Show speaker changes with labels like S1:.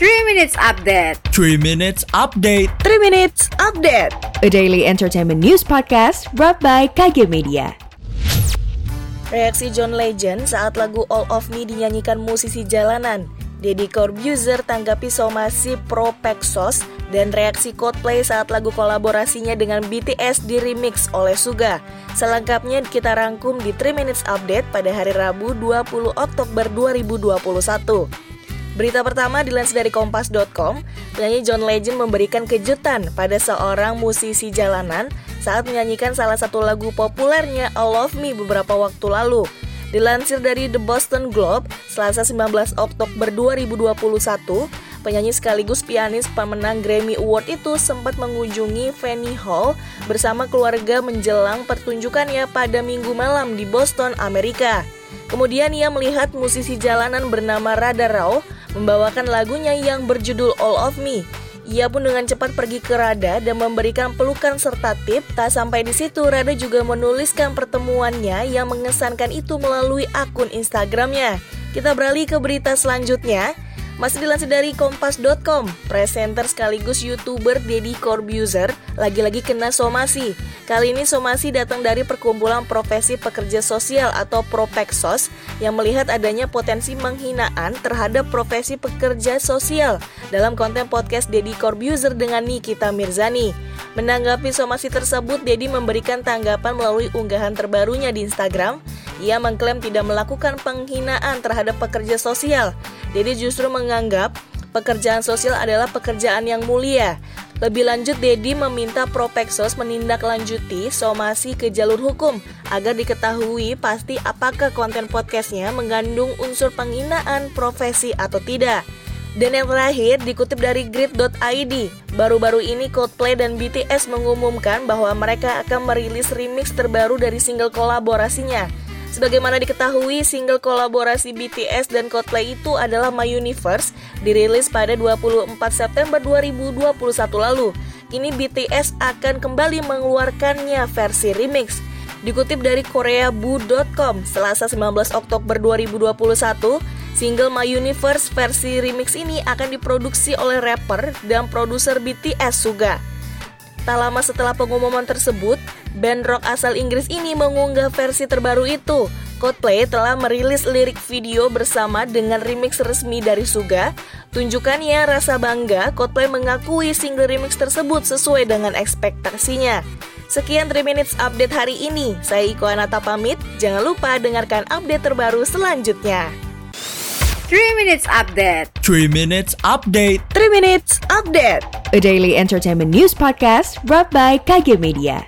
S1: 3 Minutes Update
S2: 3 Minutes Update
S3: 3 Minutes Update
S4: A daily entertainment news podcast brought by KG Media.
S3: Reaksi John Legend saat lagu All of Me dinyanyikan musisi jalanan Deddy Corbuzier tanggapi somasi pro Pexos dan reaksi Coldplay saat lagu kolaborasinya dengan BTS di remix oleh Suga. Selengkapnya kita rangkum di 3 Minutes Update pada hari Rabu 20 Oktober 2021. Berita pertama dilansir dari kompas.com, penyanyi John Legend memberikan kejutan pada seorang musisi jalanan saat menyanyikan salah satu lagu populernya All of Me beberapa waktu lalu. Dilansir dari The Boston Globe, Selasa 19 Oktober 2021, penyanyi sekaligus pianis pemenang Grammy Award itu sempat mengunjungi Fanny Hall bersama keluarga menjelang pertunjukannya pada minggu malam di Boston, Amerika. Kemudian ia melihat musisi jalanan bernama Rada Rao membawakan lagunya yang berjudul All of Me. Ia pun dengan cepat pergi ke Rada dan memberikan pelukan serta tip. Tak sampai di situ, Rada juga menuliskan pertemuannya yang mengesankan itu melalui akun Instagramnya. Kita beralih ke berita selanjutnya. Masih dilansir dari kompas.com, presenter sekaligus YouTuber Deddy Corbuzier lagi-lagi kena somasi. Kali ini somasi datang dari Perkumpulan Profesi Pekerja Sosial atau Propexos yang melihat adanya potensi menghinaan terhadap profesi pekerja sosial dalam konten podcast Deddy Corbuzier dengan Nikita Mirzani. Menanggapi somasi tersebut, Deddy memberikan tanggapan melalui unggahan terbarunya di Instagram. Ia mengklaim tidak melakukan penghinaan terhadap pekerja sosial Dedi justru menganggap pekerjaan sosial adalah pekerjaan yang mulia. Lebih lanjut, Dedi meminta Propexos menindaklanjuti somasi ke jalur hukum agar diketahui pasti apakah konten podcastnya mengandung unsur penghinaan profesi atau tidak. Dan yang terakhir dikutip dari grid.id, baru-baru ini Coldplay dan BTS mengumumkan bahwa mereka akan merilis remix terbaru dari single kolaborasinya Sebagaimana diketahui, single kolaborasi BTS dan Coldplay itu adalah My Universe, dirilis pada 24 September 2021 lalu. Kini BTS akan kembali mengeluarkannya versi remix. Dikutip dari koreabu.com, Selasa 19 Oktober 2021, single My Universe versi remix ini akan diproduksi oleh rapper dan produser BTS Suga. Tak lama setelah pengumuman tersebut, band rock asal Inggris ini mengunggah versi terbaru itu. Coldplay telah merilis lirik video bersama dengan remix resmi dari Suga. Tunjukkannya rasa bangga, Coldplay mengakui single remix tersebut sesuai dengan ekspektasinya. Sekian 3 Minutes Update hari ini. Saya Iko Anata pamit. Jangan lupa dengarkan update terbaru selanjutnya.
S1: 3 Minutes Update.
S2: 3 Minutes Update.
S3: 3 Minutes Update.
S4: A daily entertainment news podcast brought by KG Media.